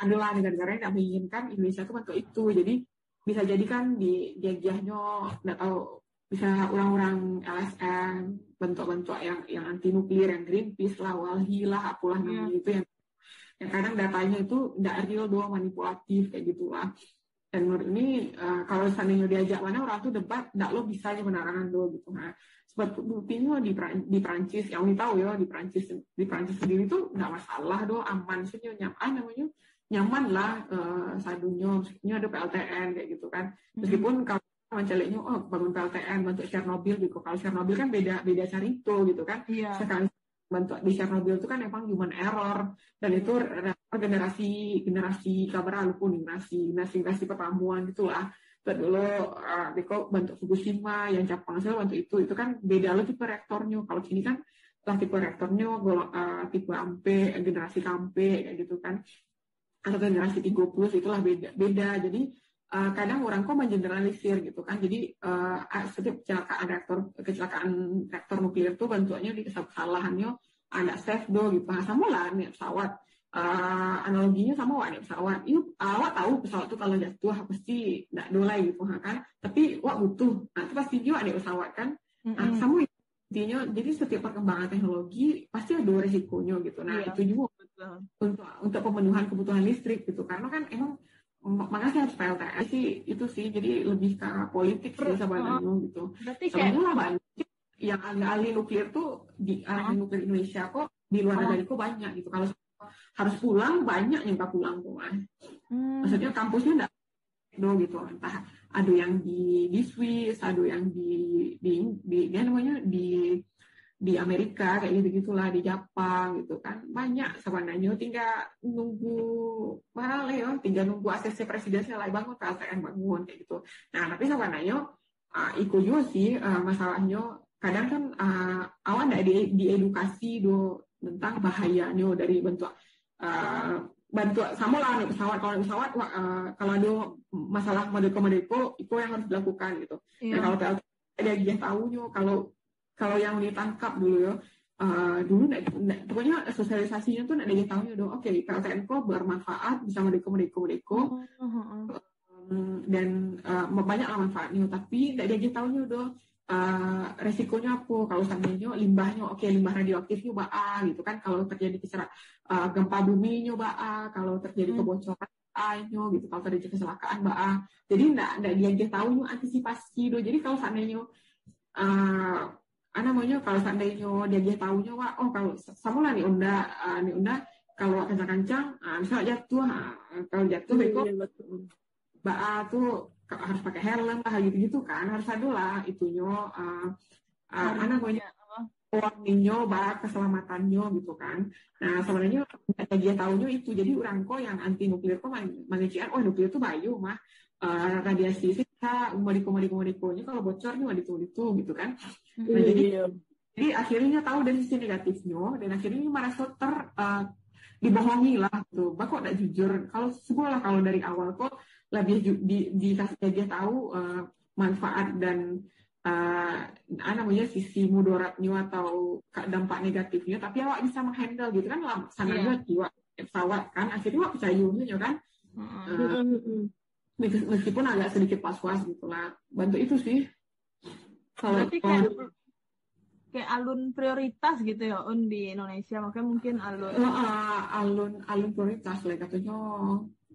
adalah negara-negara yang menginginkan Indonesia itu bentuk itu. Jadi bisa jadi kan di diagiahnya nggak tahu bisa orang-orang LSM bentuk-bentuk yang yang anti nuklir yang Greenpeace lah, Walhi lah, apalah yeah. namanya itu yang yang kadang datanya itu tidak real doang manipulatif kayak gitulah. Dan menurut ini uh, kalau seandainya diajak mana orang tuh debat, tidak lo bisa aja menarangan do gitu. Nah, buktinya di di Prancis yang ini tahu ya di Prancis di Prancis sendiri tuh nggak masalah do aman sih nyaman ah, namanya nyaman lah uh, sadunya maksudnya ada PLTN kayak gitu kan hmm. meskipun kalau menceliknya oh bangun PLTN bentuk Chernobyl gitu kalau Chernobyl kan beda beda itu gitu kan yeah. sekali bentuk di Chernobyl itu kan emang human error dan itu generasi generasi kabar lupa generasi generasi generasi pertamuan gitulah dulu uh, Deko bentuk Fukushima yang Jepang saya bentuk itu. Itu kan beda lo tipe reaktornya. Kalau sini kan lah tipe reaktornya golong uh, tipe ampe generasi kampe kayak gitu kan. Atau generasi 30 plus itulah beda beda. Jadi uh, kadang orang kok mengeneralisir gitu kan. Jadi uh, setiap kecelakaan reaktor kecelakaan reaktor nuklir itu bentuknya di kesalahannya ada safe do gitu. Nah, sama lah nih pesawat uh, analoginya sama wak pesawat. Ini awak tahu pesawat tuh kalau jatuh pasti tidak dolai gitu kan. Tapi wak butuh. Nah itu pasti juga ada pesawat kan. Mm -hmm. nah, sama intinya jadi setiap perkembangan teknologi pasti ada resikonya gitu. Nah yeah. itu juga Betul. untuk untuk pemenuhan kebutuhan listrik gitu. Karena kan emang makanya harus PLTS sih itu sih jadi lebih ke politik sih sebenarnya uh, gitu. Berarti kayak lah yang ahli nuklir tuh di ahli uh, nuklir Indonesia kok di luar negara kok banyak gitu. Kalau harus pulang banyak yang tak pulang tuh hmm. maksudnya kampusnya enggak do gitu. Entah ada yang di di Swiss ada yang di di di ya namanya di di Amerika kayak gitu gitulah di Jepang gitu kan. Banyak sebenarnya. Tinggal nunggu mana ya tinggal nunggu ACC presidensial lagi bangun KSN bangun kayak gitu. Nah tapi sebenarnya uh, ikut juga sih uh, masalahnya. Kadang kan uh, awan tidak di, diedukasi do tentang bahayanya dari bentuk uh, bantu sama lah nih pesawat kalau pesawat uh, kalau ada masalah model komodeko itu yang harus dilakukan gitu. Yeah. Nah kalau PLT ada dia tahunya kalau kalau yang ditangkap dulu ya uh, dulu nek, nek, pokoknya sosialisasinya tuh ada dia tahunya dong. Oke okay, PLTN kok bermanfaat bisa model komodeko modeko uh, uh, uh. Um, dan uh, banyak lah manfaatnya tapi tidak dia tahunya dong uh, resikonya apa? Kalau seandainya limbahnya oke okay, limbah radioaktifnya baa gitu kan. Kalau terjadi keserak uh, gempa bumi nyoba kalau terjadi hmm. kebocoran ayo gitu. Kalau terjadi kecelakaan baa jadi enggak enggak dia tahu nyu antisipasi do jadi kalau seandainya uh, apa namanya kalau seandainya dia dia tahunya wah oh kalau sama lah nih unda uh, nih unda kalau kencang-kencang ah, misalnya jatuh ah, kalau jatuh itu iya, baa tuh harus pakai helm lah gitu-gitu kan. Harus ada lah itunya uh, uh, mana namanya? warningnya bak keselamatannya gitu kan. Nah sebenarnya dia tahunya itu. Jadi orang kok yang anti nuklir kok mengecian oh nuklir itu bayu mah. Uh, radiasi sih kita umadiku kalau bocor nih wadiku itu gitu kan. Nah, jadi iya. jadi akhirnya tahu dari sisi negatifnya dan akhirnya merasa ter uh, dibohongi lah tuh gitu. kok tidak jujur? Kalau sekolah kalau dari awal kok lebih di, dikasih dia tahu uh, manfaat dan uh, namanya sisi mudaratnya atau dampak negatifnya tapi awak bisa menghandle gitu kan lah sana yeah. jiwa pesawat kan akhirnya awak percaya kan. Uh, meskipun agak sedikit pas-pas gitu lah bantu itu sih. Kalau kayak, kayak alun prioritas gitu ya un di Indonesia? Makanya mungkin alun uh, alun alun prioritas lah katanya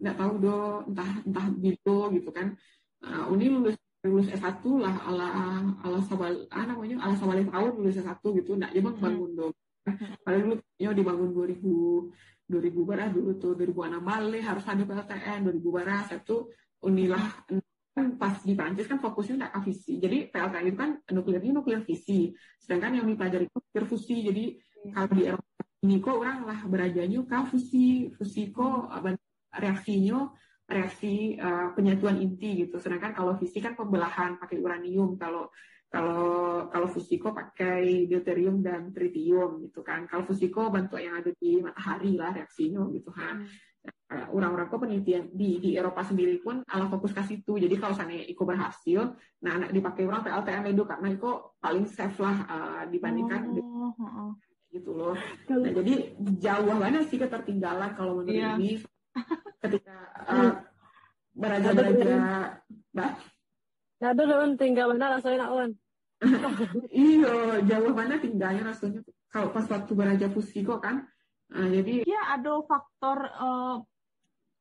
nggak tahu do entah entah bilo gitu kan. Uh, uni lulus lulus S1 lah ala ala sabal ah namanya ala sabal tahun lulus S1 gitu. Nggak hmm. bangun do padahal dulu yo dibangun 2000 2000 berapa dulu tuh 2006 balik harus ada PLTN 2000 berapa itu unilah kan pas di Prancis kan fokusnya nggak ke visi. Jadi PLTN itu kan nuklirnya nuklir visi. Sedangkan yang dipelajari itu nuklir fusi. Jadi hmm. kalau di Eropa ini kok orang lah berajanya ke fusi fusi kok reaksinya reaksi uh, penyatuan inti gitu. Sedangkan kalau fisik kan pembelahan pakai uranium, kalau kalau kalau fusiko pakai deuterium dan tritium gitu kan. Kalau fusiko bentuk yang ada di matahari lah reaksinya gitu kan. Hmm. Orang-orang kok penelitian di di Eropa sendiri pun ala fokus ke situ. Jadi kalau sana Iko berhasil, nah anak dipakai orang PLTN itu karena Iko paling safe lah uh, dibandingkan oh, gitu loh. Nah, jadi jauh banget sih ketertinggalan kalau menurut yeah. ini ketika uh, beraja-beraja mbak. Ada dong tinggal mana rasanya nak iya jauh mana tinggalnya rasanya. Kalau pas waktu beraja kok kan. Uh, jadi ya ada faktor uh,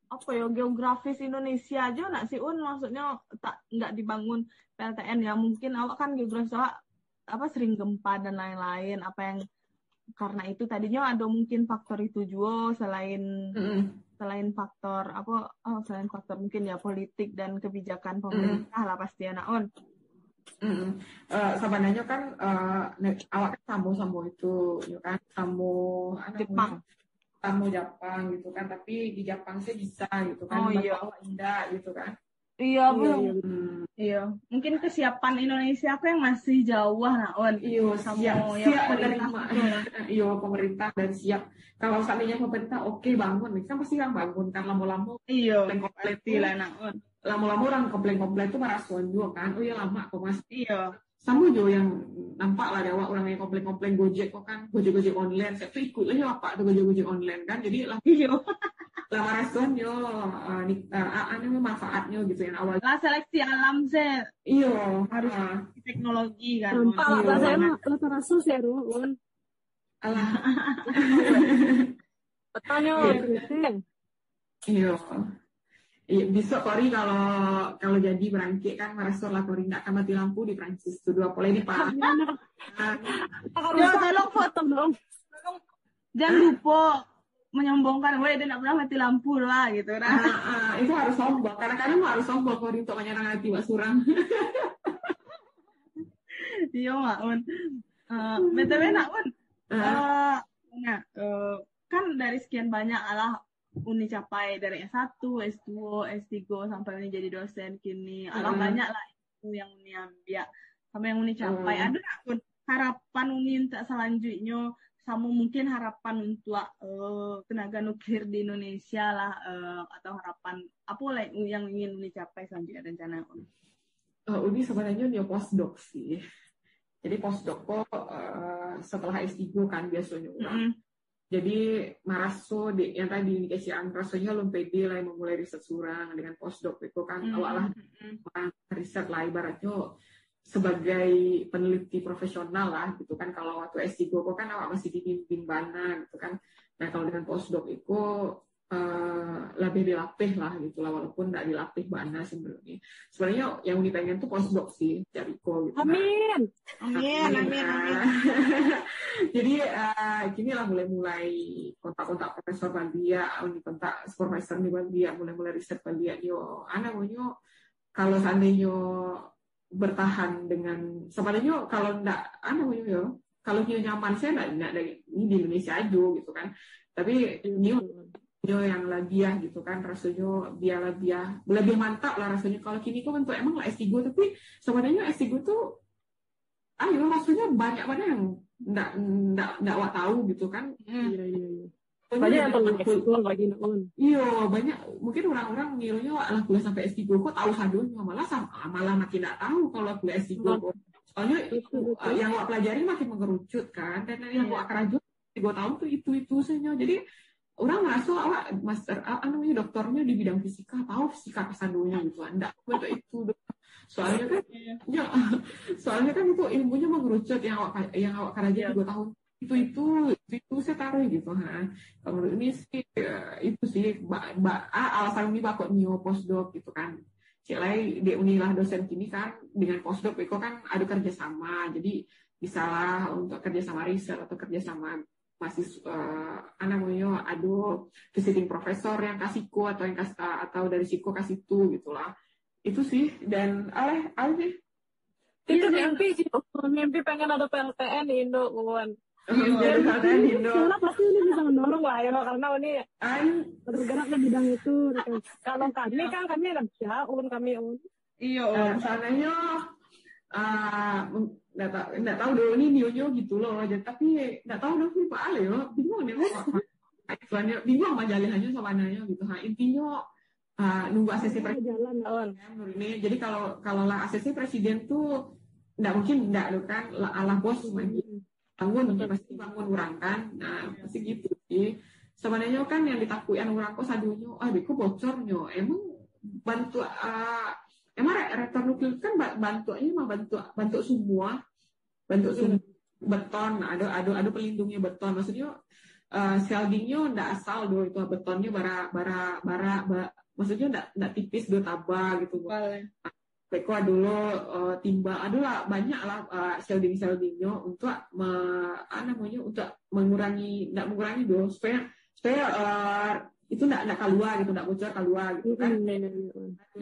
apa ya geografis Indonesia aja nak sih un. Maksudnya tak nggak dibangun PLTN ya. Mungkin awak kan geografis awak apa sering gempa dan lain-lain. Apa yang karena itu tadinya ada mungkin faktor itu juga selain mm selain faktor apa oh selain faktor mungkin ya politik dan kebijakan pemerintah mm. lah pasti anak on Mm -hmm. uh, sebenarnya kan uh, awak kan sambo sambo itu ya kan sambo Jepang sambo Jepang gitu kan tapi di Jepang sih bisa gitu kan oh, iya. awak indah gitu kan Iya, iya, belum. Iya, iya. Mungkin kesiapan Indonesia aku yang masih jauh nah, on. Iya, sama siap, ya, siap pemerintah. Iya, pemerintah dan siap. Kalau seandainya pemerintah oke okay, bangun, kan pasti yang bangun kan lama-lama. Iya, komplit lah nak on. Lama-lama orang komplain-komplain itu merasuan juga kan. Oh iya lama kok mas. Iya. Sama juga yang nampak lah dewa orang yang komplain-komplain Gojek kok kan Gojek-Gojek online. Saya tuh ikut lah ya tuh Gojek-Gojek online kan. Jadi lah. Iya yo uh, uh, anu manfaatnya gitu yang awal. Lah seleksi alam sih iyo harus uh, teknologi kan. Nampak lah iya. saya mah rasa rasus ya Ruun alah. Petanya iyo Iya, bisa Kori kalau kalau jadi berangkit kan merasa lah Kori. Nggak akan mati lampu di Prancis itu dua pola ini pak. Ya tolong foto dong. Jangan lupa menyombongkan gue dia tidak pernah mati lampu lah gitu nah. Ah, ah, itu harus sombong. Karena kadang harus sombong kalau untuk menyerang hati Mbak Surang iya mak un uh, btw nak un uh, nah uh, kan dari sekian banyak alah uni capai dari S1, S2, S3 sampai uni jadi dosen kini. Alah uh. banyak lah itu yang uni ambil sampai yang uni capai. Uh. ada nak un harapan uni untuk selanjutnya sama mungkin harapan untuk uh, tenaga nuklir di Indonesia lah uh, atau harapan apa lah yang ingin dicapai selanjutnya rencana? Uh, Uni sebenarnya dia postdoc sih. Jadi postdoc kok uh, setelah S3 kan biasanya. Orang mm -hmm. jadi maraso di yang tadi dikasih rasanya belum pede lah memulai riset surang dengan postdoc itu kan. Mm -hmm. awalnya riset lah ibaratnya sebagai peneliti profesional lah gitu kan. Kalau waktu S3 kok kan awak masih dipimpin bana gitu kan. Nah kalau dengan postdoc itu uh, lebih dilatih lah gitu lah walaupun nggak dilatih Mbak sebelumnya sebenarnya yang Uni pengen tuh postdoc sih Jariko gitu amin. Amin amin. amin jadi uh, gini lah mulai-mulai kontak-kontak profesor Uni kontak supervisor di Balia mulai-mulai riset Balia yo anak mau kalau seandainya bertahan dengan sebenarnya kalau ndak anu yo kalau new nyaman saya nggak nggak ini di Indonesia aja gitu kan. Tapi new new yang lagi ya gitu kan rasanya dia lebih ya lebih mantap lah rasanya. Kalau kini kok bentuk emang lah S3 tapi sebenarnya S3 tuh ayo rasanya banyak banget yang ndak ndak ndak tahu gitu kan. Hmm. iya iya iya banyak yang eksplor lagi iya banyak. Mungkin orang-orang ngiranya lah kuliah sampai S3 kok tahu sadonya malah sama malah makin tidak tahu kalau kuliah S3 kok soalnya itu, uh, yang gua pelajari makin mengerucut kan. Dan yang gua kerajut tiga tahun tuh itu itu saja. Jadi orang merasa awak master apa namanya dokternya di bidang fisika tahu fisika kesandunya gitu anda betul itu soalnya kan ya soalnya kan itu ilmunya mengerucut. Yang awak yang awak kerajut tiga tahun itu itu itu, itu saya taruh gitu ha. Kalau ini sih ya, itu sih ba, ba, alasan ini bakal nio postdoc gitu kan. Cilai di Unilah dosen kini kan dengan postdoc itu kan ada kerjasama. Jadi bisalah untuk kerjasama riset atau kerjasama masih uh, anak mau ada visiting profesor yang kasih ko atau yang kasih atau dari siko kasih tu gitulah. Itu sih dan aleh aleh itu mimpi sih mimpi pengen ada PLTN di Indo kawan Iya, karena pasti ini bisa mendorong lah ya karena ini bergerak di bidang itu. Kalau kami kan kami ada un kami un. Iya, um. sananya nggak tahu nggak tahu dulu ini nyonya gitu loh aja. Tapi nggak tahu dulu pak Ale loh bingung nih soalnya bingung sama jalannya sama nanya gitu. Ha intinya uh, nunggu ACC presiden jalan ini. Jadi kalau kalau lah ACC presiden tuh nggak mungkin nggak lo kan ala bos lagi bangun pasti bangun orang kan nah pasti gitu sih. Sebenarnya kan yang ditakuin orang kok sadunya ah beku bocornya emang bantu uh, emang reaktor nuklir kan bantuannya mah bantu bantu semua. Bantu hmm. semua beton. Ada ada ada pelindungnya beton. Maksudnya uh, shieldingnya ndak asal do itu betonnya bara bara bara, bara maksudnya ndak ndak tipis do taba gitu Boleh. Peko dulu uh, timba adalah banyak lah uh, shielding shieldingnya untuk me, apa namanya untuk mengurangi tidak mengurangi dong. Supaya supaya uh, itu tidak tidak keluar gitu tidak bocor keluar gitu kan.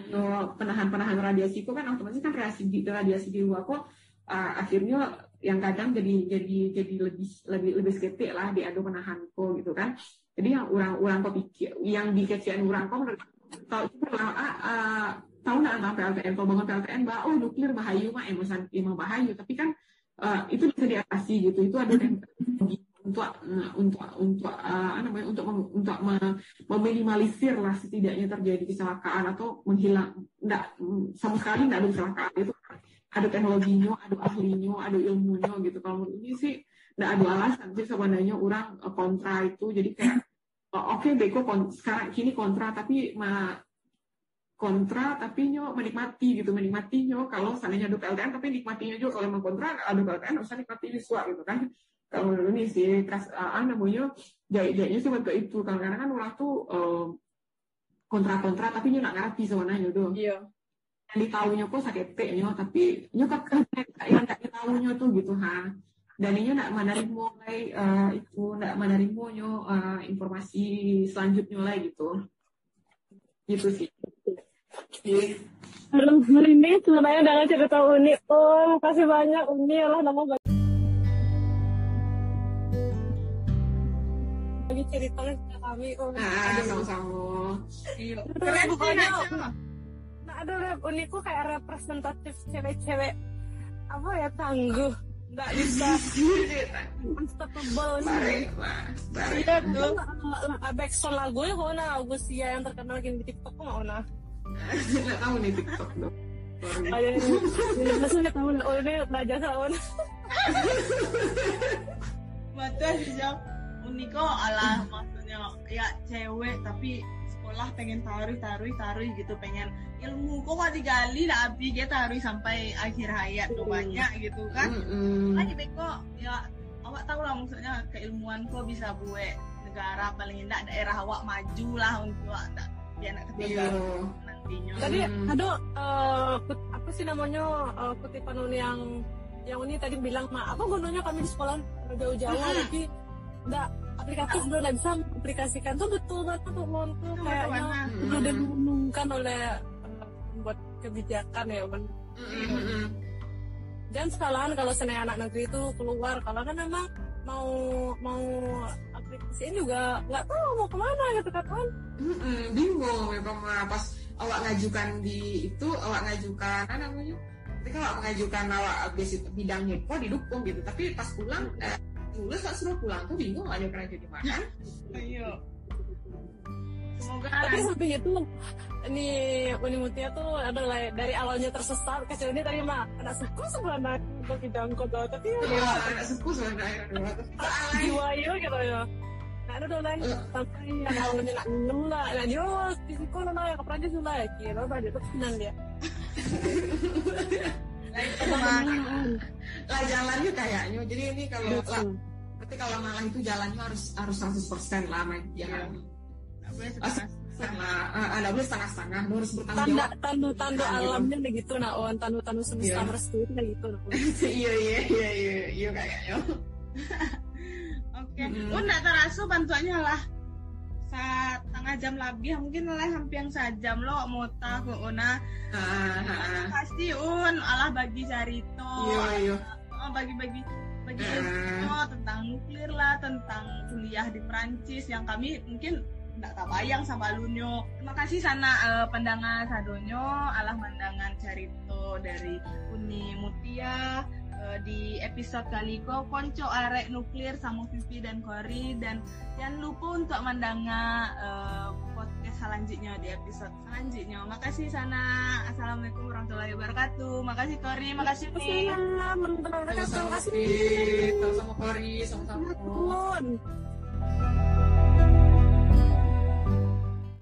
Uh, penahan penahan radiasi itu kan otomatis kan radiasi di radiasi di luar kok uh, akhirnya yang kadang jadi jadi jadi lebih lebih lebih skeptik lah di adu penahan kok gitu kan. Jadi yang orang orang kok pikir yang dikecian orang kok menurut tahu itu lah uh, tahu nggak tentang PLTN? Kalau bangun PLTN bah oh nuklir bahayu mah emosan emang bahayu. Tapi kan uh, itu bisa diatasi gitu. Itu ada teknologi untuk untuk untuk uh, namanya untuk untuk meminimalisir lah setidaknya terjadi kecelakaan atau menghilang. Enggak sama sekali enggak ada kecelakaan. Itu ada teknologinya ada ahlinya ada ilmunya gitu. Kalau ini sih enggak ada alasan sih sebenarnya orang kontra itu. Jadi kayak oh, oke okay, beko sekarang kini kontra tapi ma, kontra tapi nyo menikmati gitu menikmati nyo kalau seandainya ada PLTN tapi nikmatinya juga kalau mau kontra ada PLTN harus nikmati siswa gitu kan. Kalau ini sih kas uh, namanya jahit-jahitnya sih bentuk itu karena kan orang tuh uh, kontra-kontra tapi nyo nggak ngerti sebenarnya tuh iya. Yang ditahunya kok sakit nyo tapi nyo kan yang nggak ditahunya tuh gitu ha. Dan ini nak menerima mulai uh, itu nak menerima nyo uh, informasi selanjutnya lah gitu gitu sih Aduh, merinding sebenarnya dengan cerita Uni. Oh, kasih banyak Uni. Lah nama bagi cerita kami. Oh, ah, sama-sama. Iya. Keren pokoknya. Nah, ada Uniku kayak representatif cewek-cewek apa ya tangguh. Nggak bisa. Unstoppable. Nih iya tuh backsound lagunya kok nah Agusia yang terkenal lagi di TikTok kok nggak nggak tahu nih TikTok dong Ayo, masa nggak tahu oh ini belajar tahun. Betul sih jam. Uniko ala maksudnya ya cewek tapi sekolah pengen taruh taruh taruh gitu pengen ilmu kok gak digali lah abdi dia taruh sampai akhir hayat tuh banyak gitu kan. Lagi beko ya awak tahu lah maksudnya keilmuan kok bisa buat negara paling tidak daerah awak maju lah untuk biar anak ketiga nantinya tadi hmm. ada uh, apa sih namanya uh, kutipan yang yang ini tadi bilang ma apa gunanya kami di sekolah jauh-jauh tapi enggak aplikatif belum bisa aplikasikan tuh betul banget tuh mon tuh kayaknya udah diumumkan oleh membuat kebijakan ya kan dan sekalian kalau senang anak negeri itu keluar kalau kan memang mau mau aplikasi juga nggak tahu mau ke mana gitu kan mm bingung memang pas awak ngajukan di itu awak ngajukan apa namanya? Ketika awak mengajukan awak basic bidangnya kok didukung gitu. Tapi pas pulang eh, lulus tak suruh pulang tuh bingung aja kerja di mana. Ayo semoga tapi sampai itu ini Uni Mutia tuh adalah dari awalnya tersesat kecil ini tadi mah anak suku sebenarnya untuk bidang kota tapi ya anak suku sebenarnya. Jiwa ya gitu ya nah ada dolan sampai yang awalnya nak minum lah. Nah dia di sekolah lah yang ke Prancis lah ya kira tadi tuh senang dia. Lah jalannya kayaknya. Jadi ini kalau lah berarti kalau malah itu jalannya harus harus 100% lah main ya setengah ada boleh setengah setengah harus bertanggung jawab. tanda tanda alamnya kayak gitu nah on tanda tanda semesta yeah. merestu itu kayak gitu iya iya iya iya iya kayaknya oke. Oh nggak terasa bantuannya lah? Setengah jam lebih mungkin lah hampir yang sejam lo mau tahu una pasti un Allah bagi cerita iya iya. Oh, bagi bagi bagi uh. tentang nuklir lah tentang kuliah di Prancis yang kami mungkin tidak tak bayang sama lunyo terima kasih sana uh, pandangan sadonyo. Alah pandangan cerita dari Uni Mutia uh, di episode kali ko konco arek nuklir sama Vivi dan Kori. Dan jangan lupa untuk mendengar uh, podcast selanjutnya di episode selanjutnya. Makasih sana. Assalamualaikum warahmatullahi wabarakatuh. Makasih Kori. Makasih Vivi. Terima kasih sama-sama Kori. Sama-sama